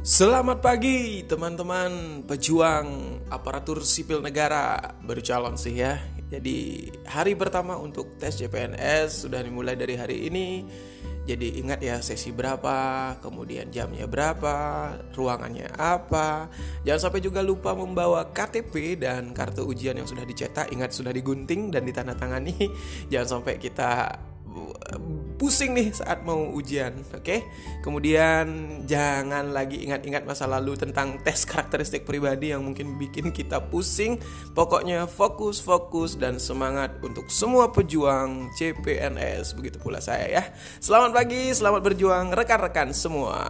Selamat pagi teman-teman pejuang aparatur sipil negara baru calon sih ya. Jadi hari pertama untuk tes CPNS sudah dimulai dari hari ini. Jadi ingat ya sesi berapa, kemudian jamnya berapa, ruangannya apa. Jangan sampai juga lupa membawa KTP dan kartu ujian yang sudah dicetak. Ingat sudah digunting dan ditandatangani. Jangan sampai kita pusing nih saat mau ujian, oke? Okay? Kemudian jangan lagi ingat-ingat masa lalu tentang tes karakteristik pribadi yang mungkin bikin kita pusing. Pokoknya fokus, fokus dan semangat untuk semua pejuang CPNS. Begitu pula saya ya. Selamat pagi, selamat berjuang rekan-rekan semua.